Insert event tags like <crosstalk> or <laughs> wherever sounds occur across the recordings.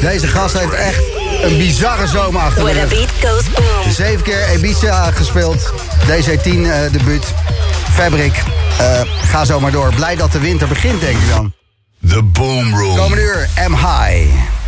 Deze gast heeft echt een bizarre zomer achter de rug. Zeven keer Ibiza gespeeld. DC10 uh, debuut. Fabric. Uh, ga zo maar door. Blij dat de winter begint, denk ik dan. The Boom Room. Komende uur, M High.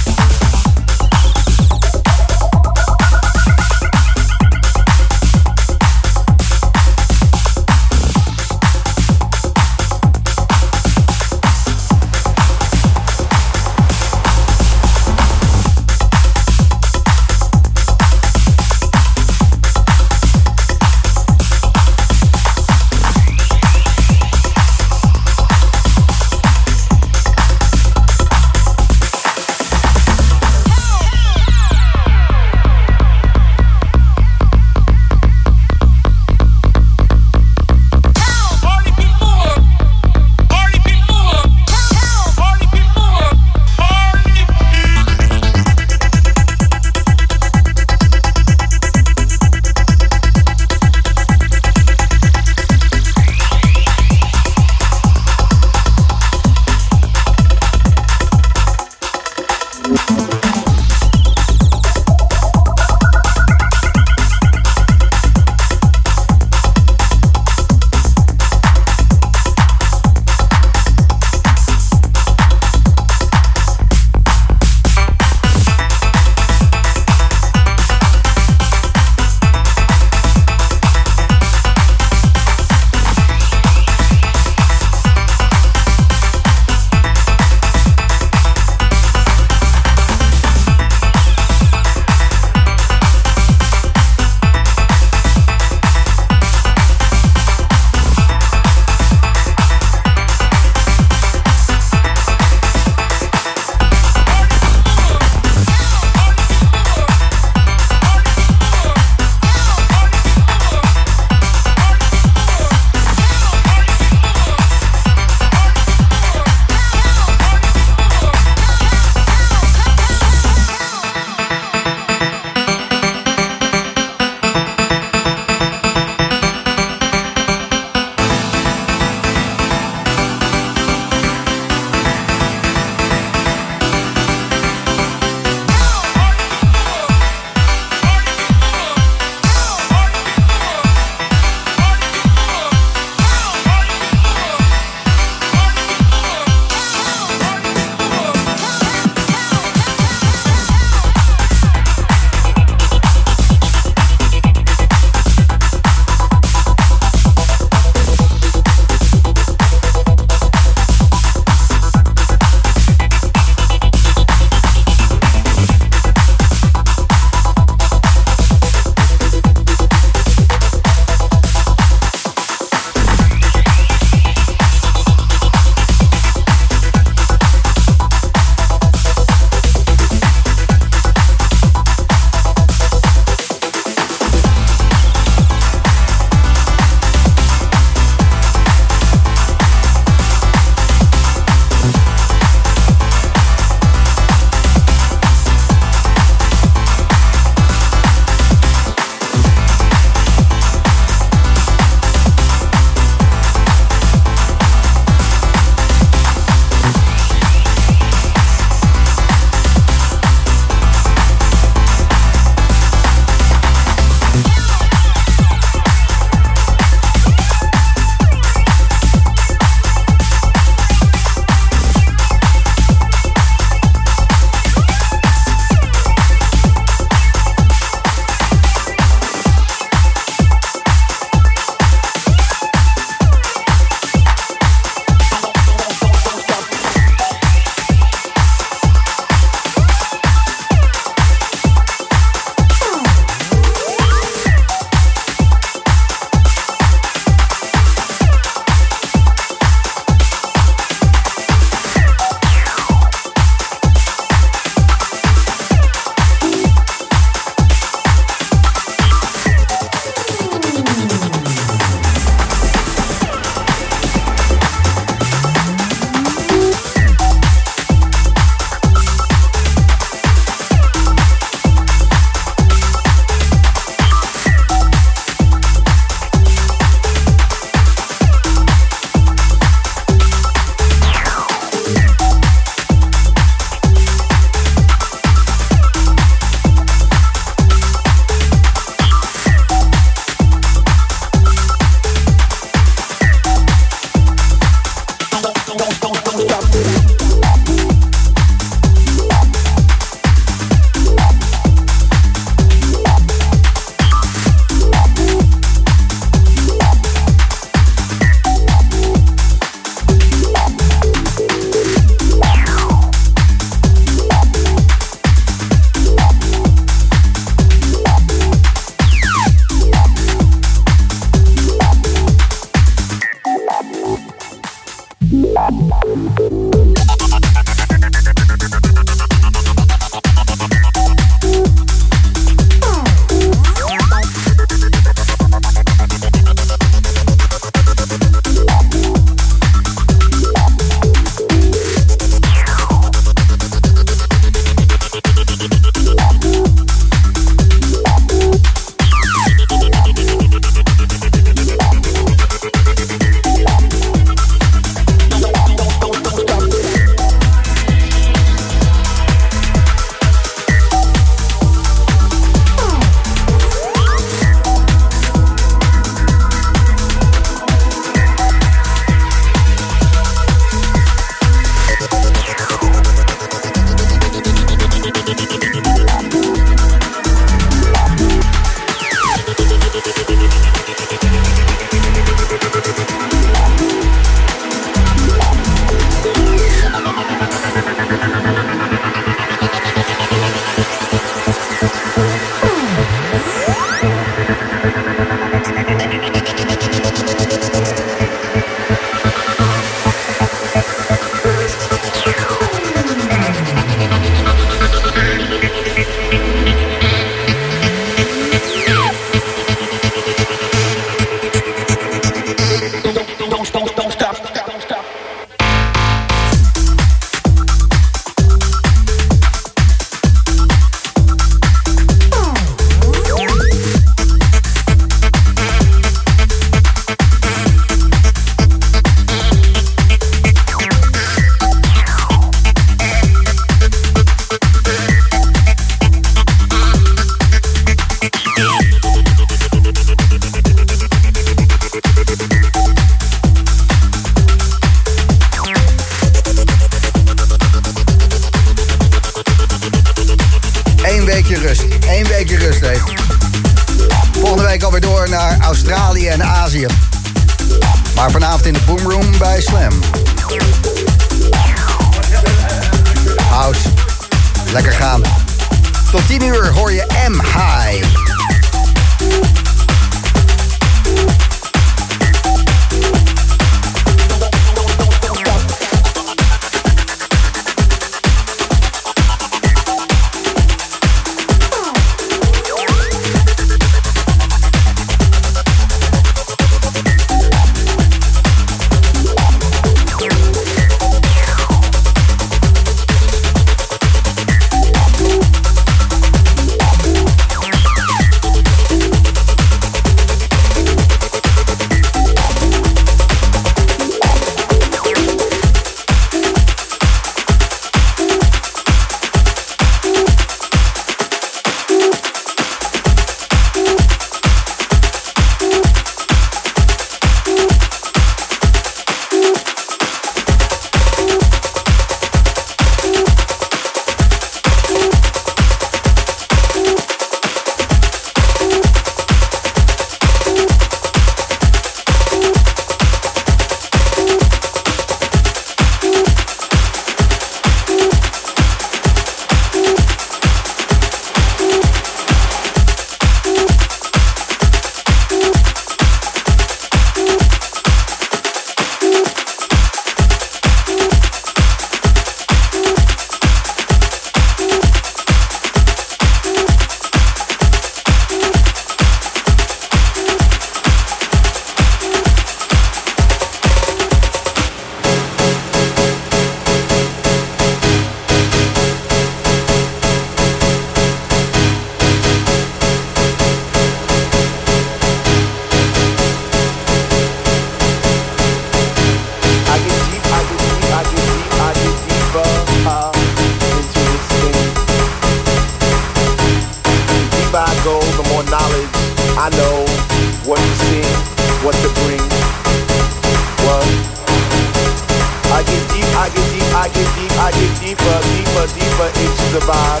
deeper, deeper, deeper into the vibe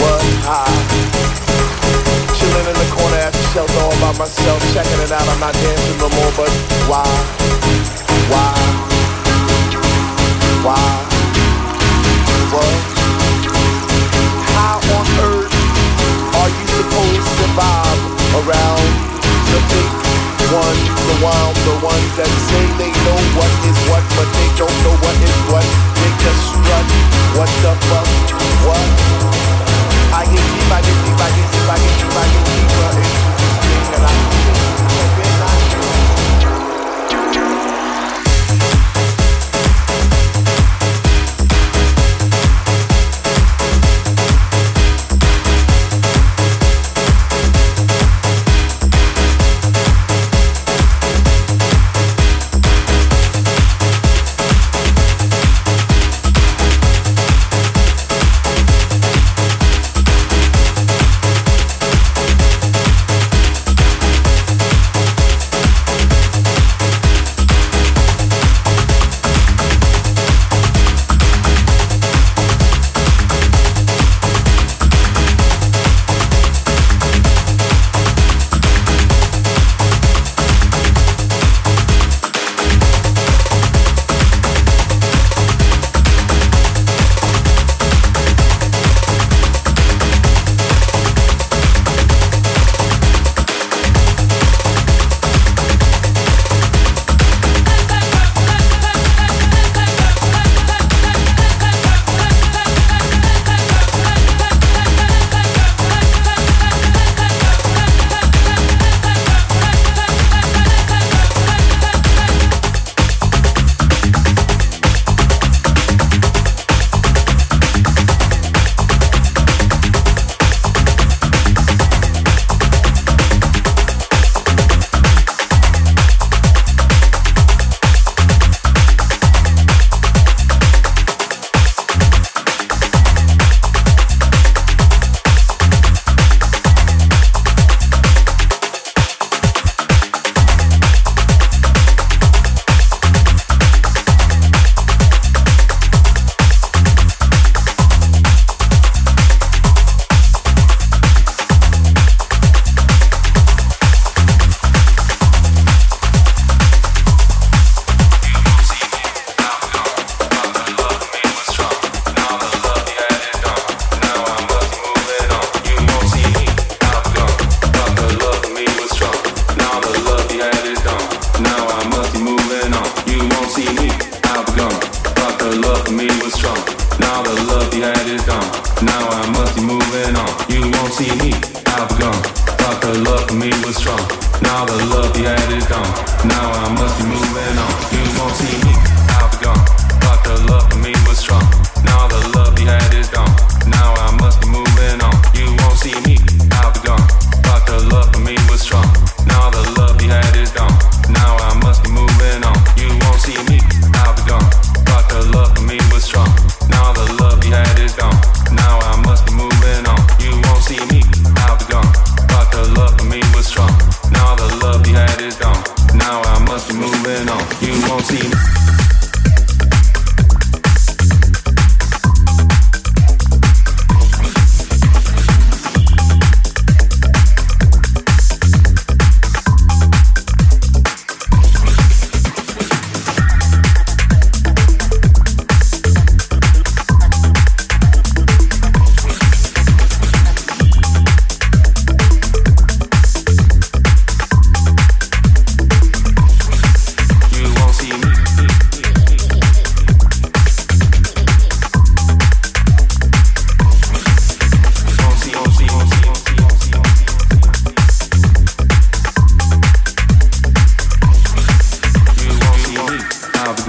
was Chilling in the corner at the shelter all by myself, checking it out. I'm not dancing no more, but why? Why? Why? What? How on earth are you supposed to vibe around the big one, the wild, the ones that say they know what is what, but they don't know what is what. They just strut. What the fuck? What? I get deep, I get deep, I get deep, I get deep, I get deeper into this thing, and I.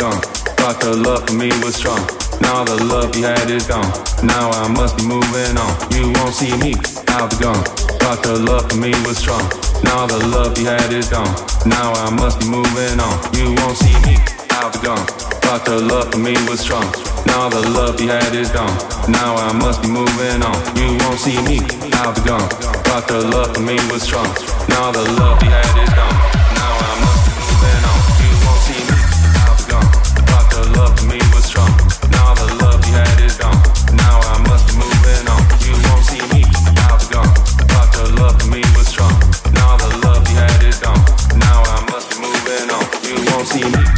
gone. Thought the love for me was strong. Now the love you had is gone. Now I must be moving on. You won't see me, out the be gone. Thought the love for me was strong. Now the love you had is gone. Now I must be moving on. You won't see me, out the be gone. Thought the love for me was strong. Now the love you had is gone. Now I must be moving on. You won't see me, out the be gone. Thought the love for me was strong. Now the love you had is gone. see me.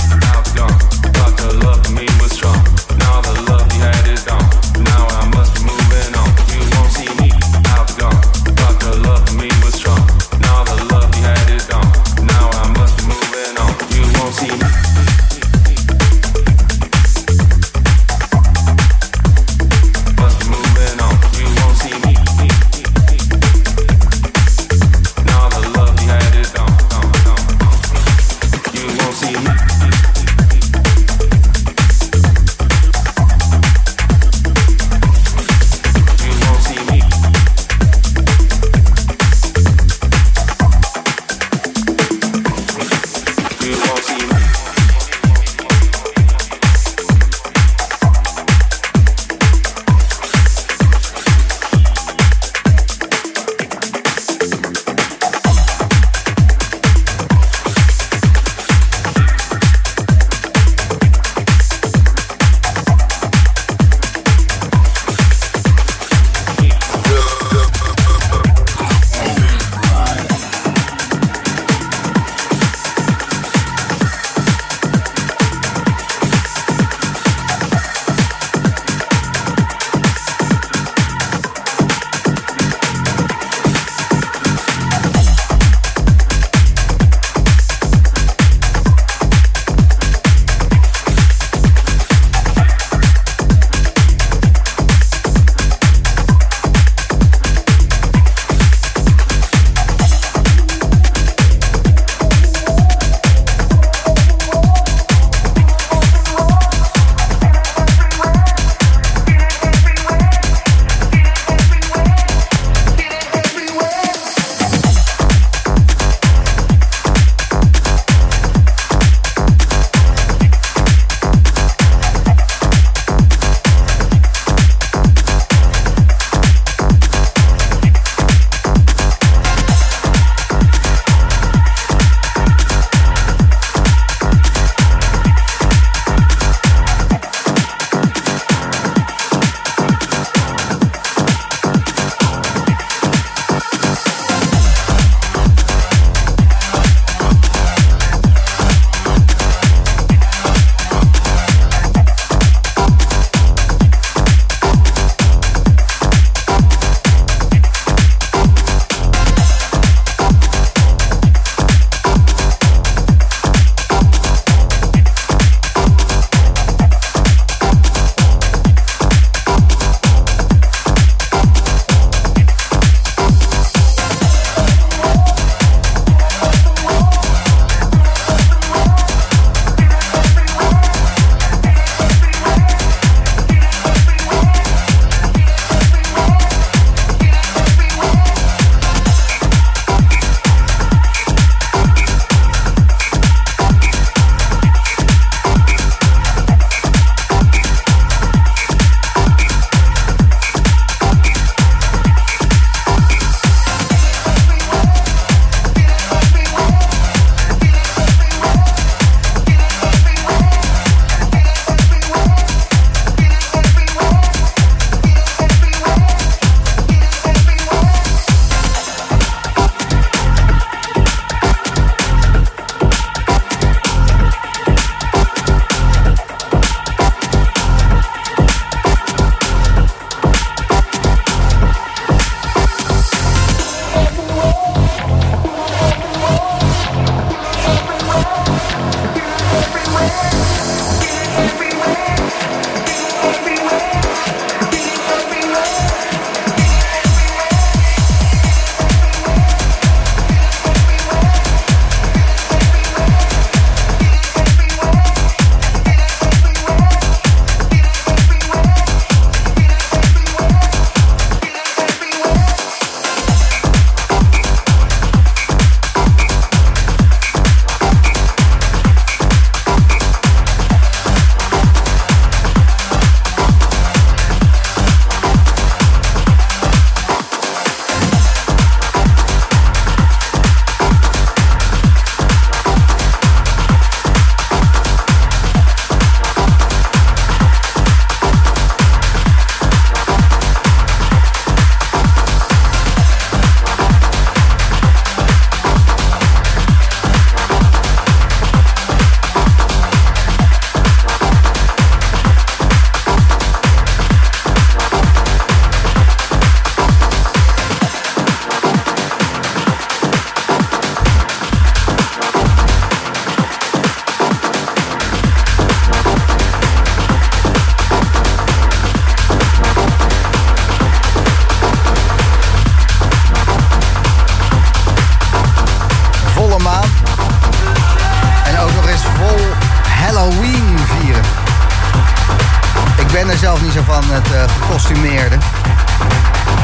Het uh, gekostumeerde.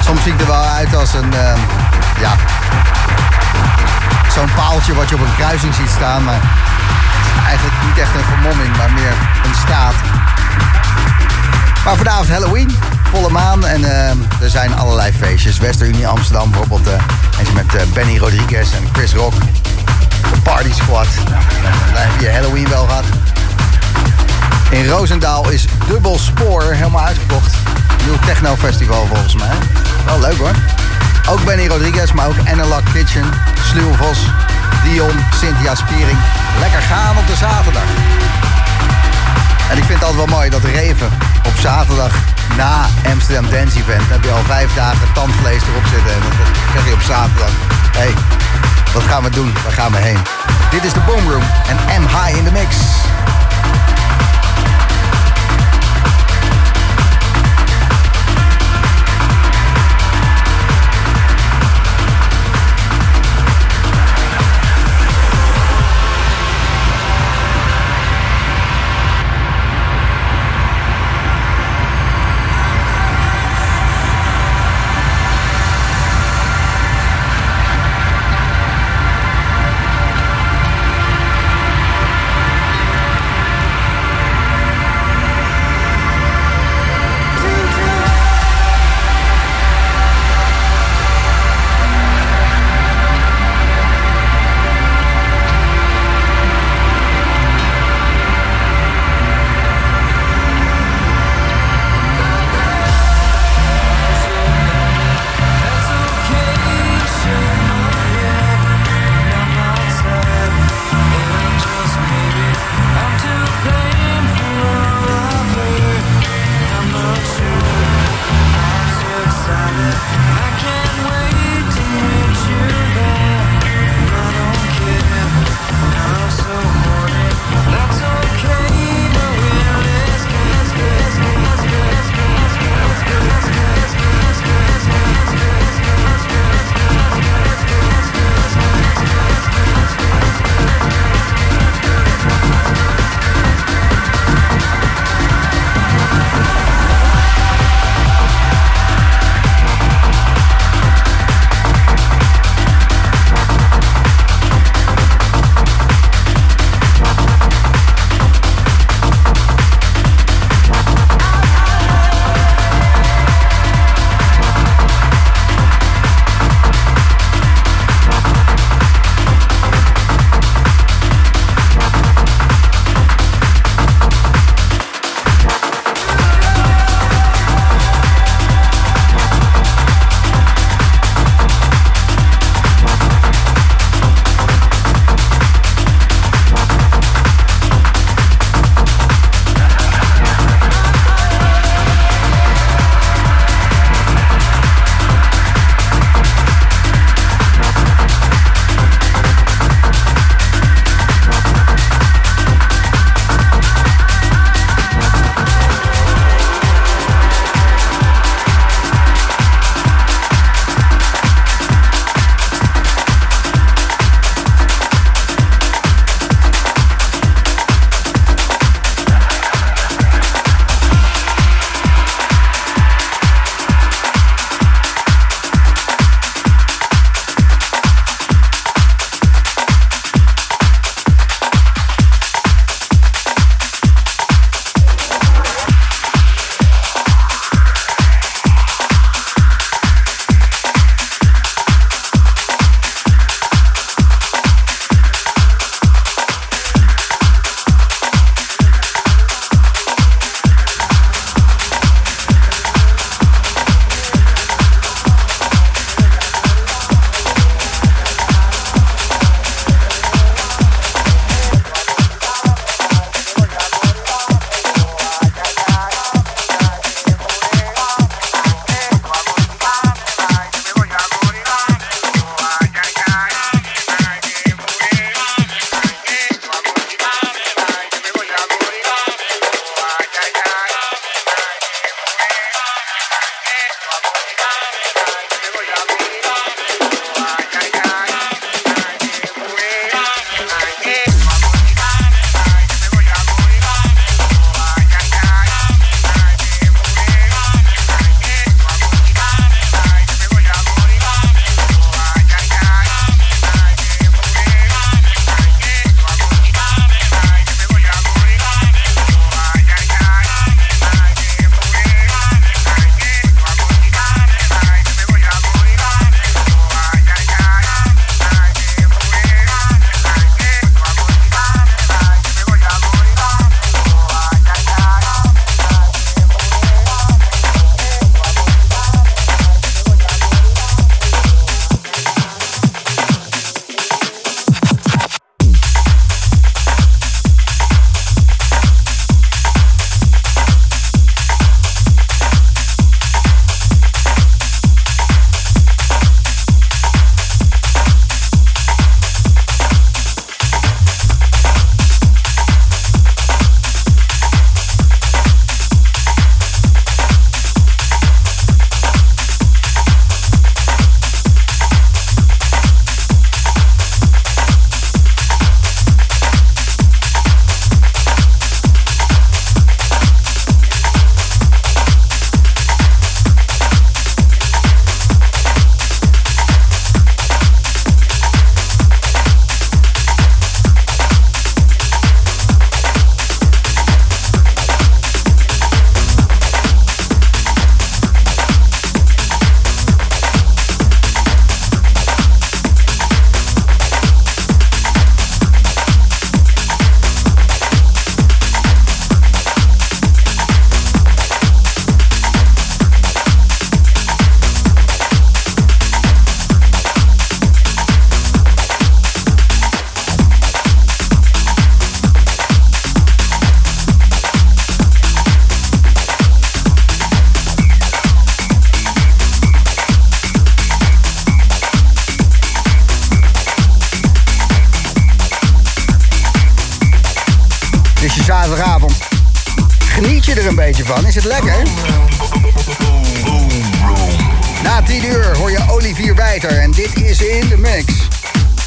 Soms ziet er wel uit als een, uh, ja, zo'n paaltje wat je op een kruising ziet staan. Maar eigenlijk niet echt een vermomming, maar meer een staat. Maar vanavond Halloween, volle maan en uh, er zijn allerlei feestjes. Westerunie Amsterdam bijvoorbeeld. Uh, eentje met uh, Benny Rodriguez en Chris Rock. De Party Squad. Nou, dan heb je Halloween wel gehad. In Roosendaal is Dubbel Spoor helemaal uitverkocht. Nieuw techno festival volgens mij. Wel leuk hoor. Ook Benny Rodriguez, maar ook Analog Kitchen, Sluw Vos, Dion, Cynthia Spiering. Lekker gaan op de zaterdag. En ik vind het altijd wel mooi dat Reven op zaterdag na Amsterdam Dance Event... heb je al vijf dagen tandvlees erop zitten. En dan zeg je op zaterdag... Hé, hey, wat gaan we doen? Waar gaan we heen? Dit is de Boom Room en M High in the Mix.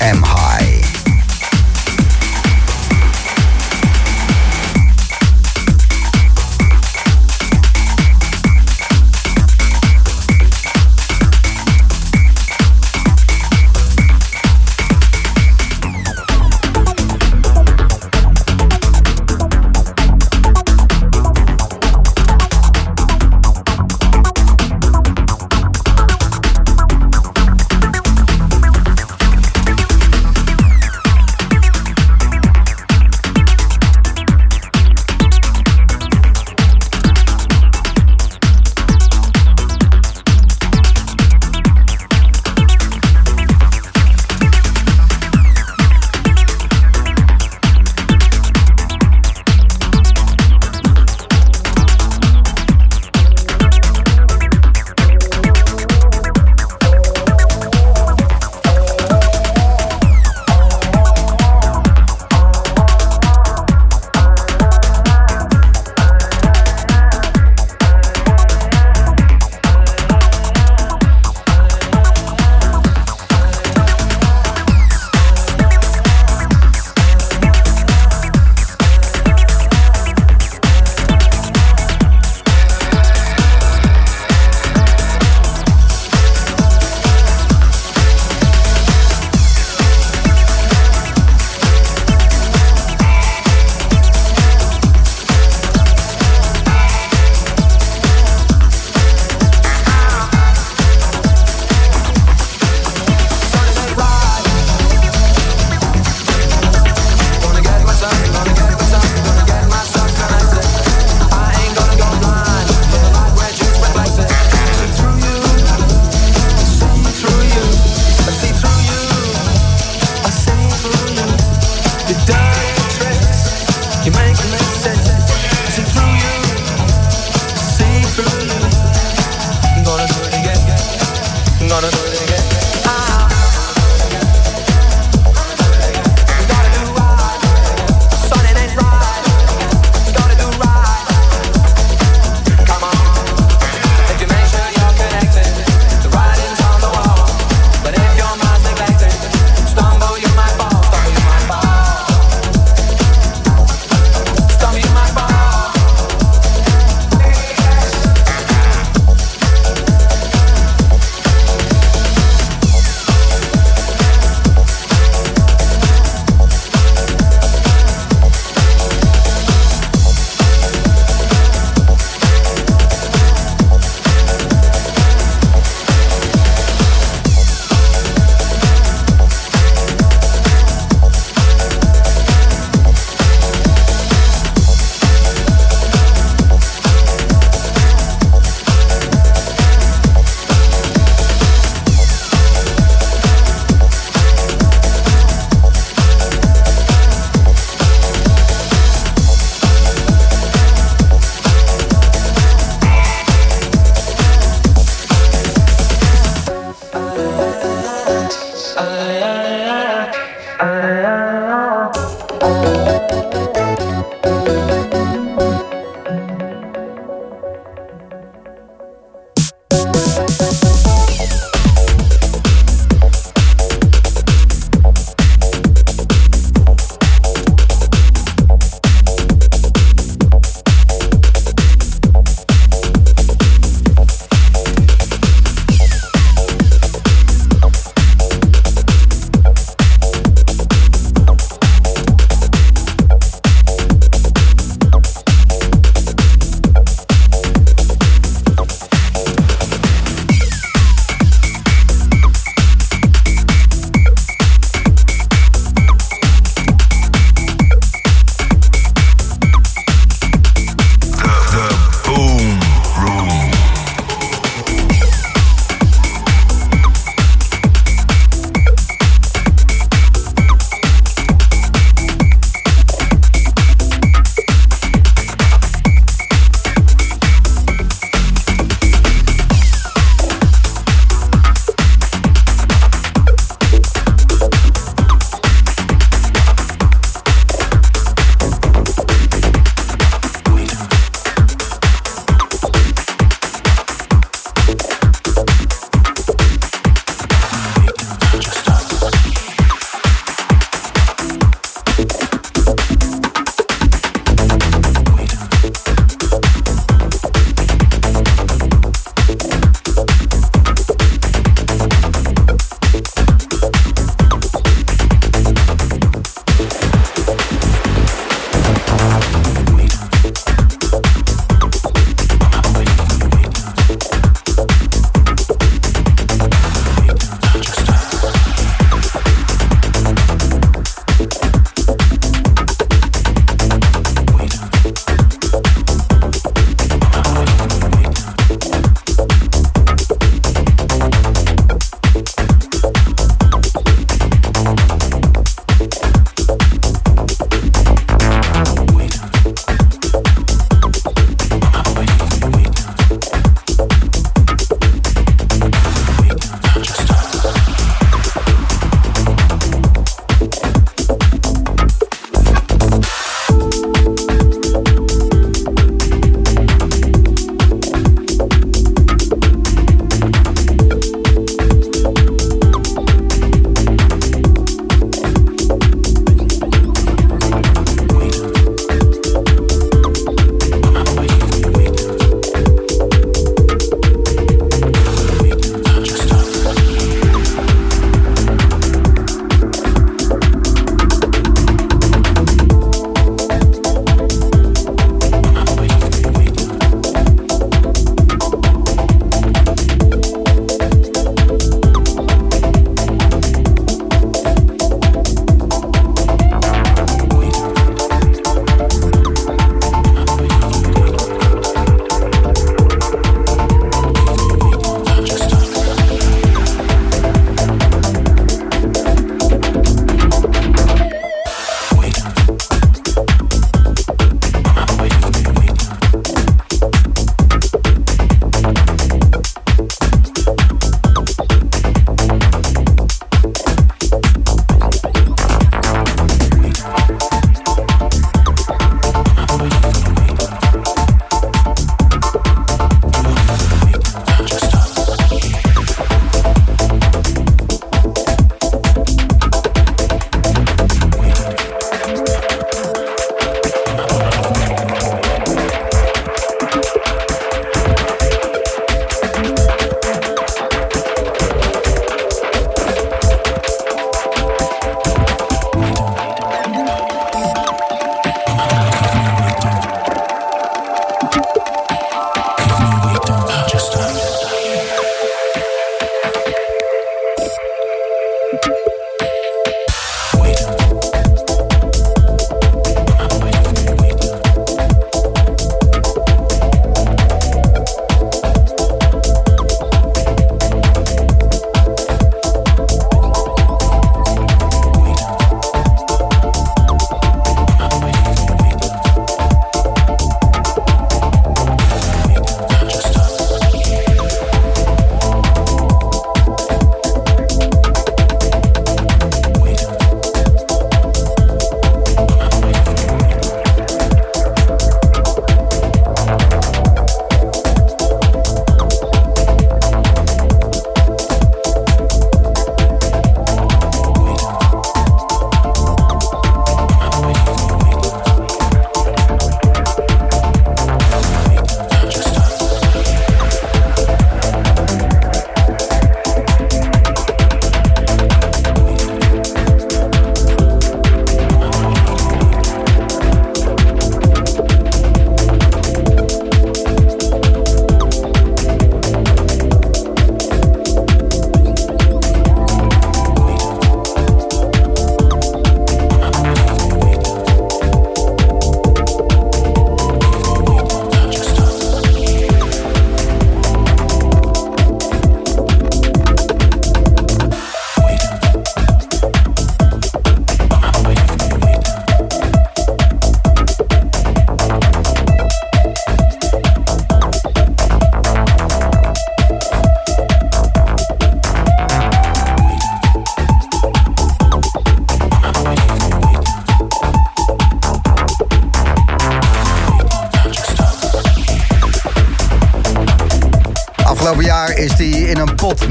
M High.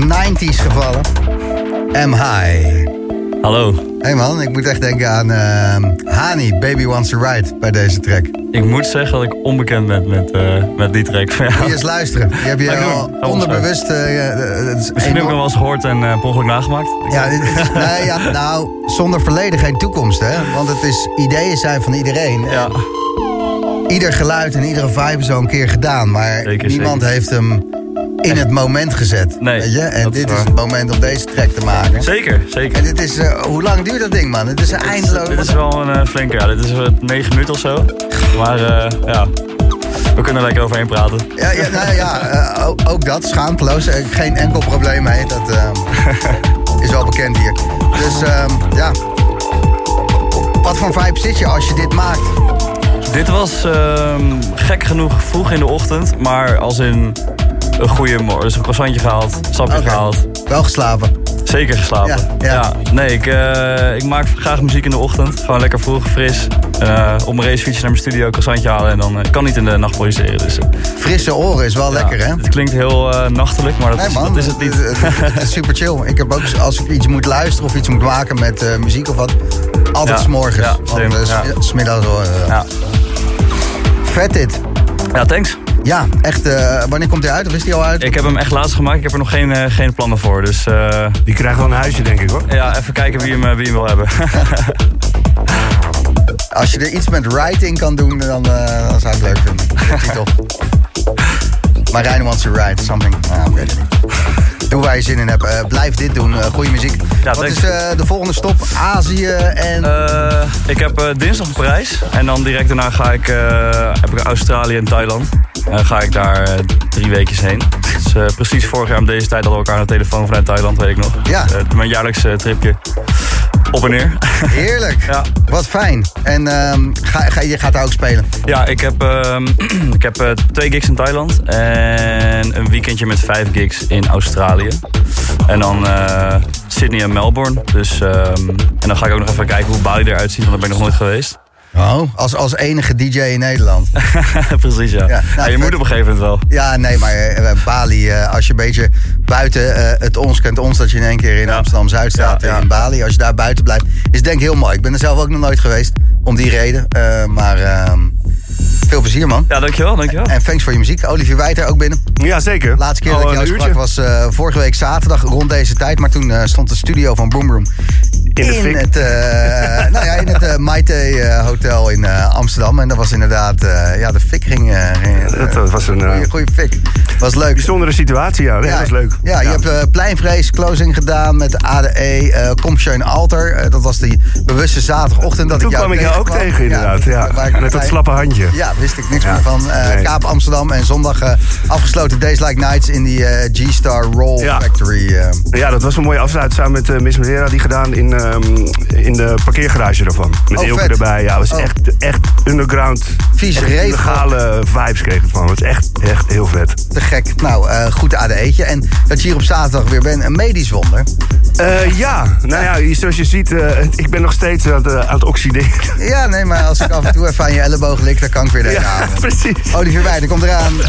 90s gevallen. M High. Hallo. Hey man, ik moet echt denken aan uh, Hani, Baby Wants to Ride bij deze track. Ik moet zeggen dat ik onbekend ben met, uh, met die track. Moet je eens luisteren. Je <laughs> hebt je al onderbewust... Uh, Misschien heb ik hem wel eens gehoord en uh, per nagemaakt. Ja, dit is, nee, ja, <laughs> nou, zonder verleden geen toekomst, hè. Want het is ideeën zijn van iedereen. Ja. Ieder geluid en iedere vibe al een keer gedaan. Maar zeker, niemand zeker. heeft hem in het moment gezet. Nee, weet je? En dit is, is het moment om deze track te maken. Zeker, zeker. En dit is, uh, hoe lang duurt dat ding, man? Het is eindeloos. Dit is wel een uh, flinke, ja. Dit is uh, negen minuten of zo. Maar ja, we kunnen er lekker overheen praten. Ja, ja, nou, ja ook, ook, dat, schaamteloos. Geen enkel probleem mee. Dat is wel bekend hier. Dus ja, wat voor vibe zit je als je dit maakt? Dit was gek genoeg vroeg in de ochtend, maar als in een goede morgen. Dus een croissantje gehaald, sapje okay. gehaald. Wel geslapen? Zeker geslapen. Ja, ja. ja. Nee, ik, uh, ik maak graag muziek in de ochtend. Gewoon lekker vroeg, fris. Uh, op mijn racefietsje naar mijn studio, croissantje halen. En dan uh, kan niet in de nacht produceren. Dus, Frisse oren is wel ja, lekker, hè? Het klinkt heel nachtelijk, maar dat, nee, is, man, dat is het niet. Het is super chill. Ik heb ook, als ik iets moet luisteren of iets moet maken met muziek of wat... altijd ja, s'morgens. Ja, want smiddags... ja. Vet dit. Ja, thanks. Ja, echt. Uh, wanneer komt hij uit? Of is hij al uit? Ik heb hem echt laatst gemaakt. Ik heb er nog geen, uh, geen plannen voor. Dus, uh, Die krijgt wel een huisje, denk ik hoor. Ja, even kijken wie hem, wie hem wil hebben. <laughs> Als je er iets met writing kan doen, dan, dan zou ik het leuk vinden. Dat hij toch. Marijn wants to write something. Ah, ik weet het niet. Doe waar je zin in hebt. Uh, blijf dit doen. Uh, goede muziek. Ja, Wat is uh, de volgende stop? Azië en... ik heb dinsdag Parijs. En dan direct daarna ga ik, heb ik Australië en Thailand. Ga ik daar drie weekjes heen. Dus precies vorig jaar om deze tijd hadden we elkaar aan de telefoon vanuit Thailand, weet ik nog. Ja. mijn jaarlijkse tripje. Op en neer. Heerlijk. <laughs> Ja. Wat fijn. En um, ga, ga, je gaat daar ook spelen? Ja, ik heb, um, <clears throat> ik heb twee gigs in Thailand. En een weekendje met vijf gigs in Australië. En dan Sydney en Melbourne. Dus, um, en dan ga ik ook nog even kijken hoe Bali eruit ziet. Want daar ben ik nog nooit geweest. Oh, als, als enige DJ in Nederland. <laughs> Precies, ja. ja, nou, je moet op een gegeven moment wel. Ja, nee, maar uh, Bali, uh, als je een beetje buiten uh, het ons kent ons... dat je in één keer in ja. Amsterdam-Zuid staat ja, in Bali. Als je daar buiten blijft, is denk ik heel mooi. Ik ben er zelf ook nog nooit geweest, om die reden. maar ehm, veel plezier, man. Ja, dankjewel, dankjewel. En thanks voor je muziek. Olivier Wijter ook binnen. Ja, zeker. Laatste keer oh, dat ik jou sprak was vorige week zaterdag rond deze tijd. Maar toen stond de studio van Boom Room in, de in het, uh, <laughs> nou ja, in het uh, Maite uh, Hotel in Amsterdam. En dat was inderdaad, ja, de fik ging... Dat was een... Goeie, goeie fik. Was leuk. Bijzondere situatie, ja. Nee, ja, dat was leuk. Ja, je hebt Pleinvrees closing gedaan met de ADE, Kom Schön Alter. dat was die bewuste zaterdagochtend dat Toen ik jou kwam ik jou ook tegen, inderdaad. Ja, met dat slappe handje. Ja, wist ik niks meer van. Nee. Kaap Amsterdam en zondag afgesloten Days Like Nights in die G-Star Roll Factory. Ja, dat was een mooie afsluit samen met Miss Medera die gedaan in in de parkeergarage ervan. Met oh, Eelke vet. erbij. Ja, was oh. echt, echt underground. Vies illegale vibes kreeg het van. Het is echt, echt heel vet. Te gek. Nou, goed ADE'tje. En dat je hier op zaterdag weer bent, een medisch wonder. Ja, nou ja, zoals je ziet, ik ben nog steeds aan het, aan het oxideren. Ja, nee, maar als ik af en toe even aan je elleboog lik, dan kan ik weer erin ja, precies. Olivier Weijden komt eraan.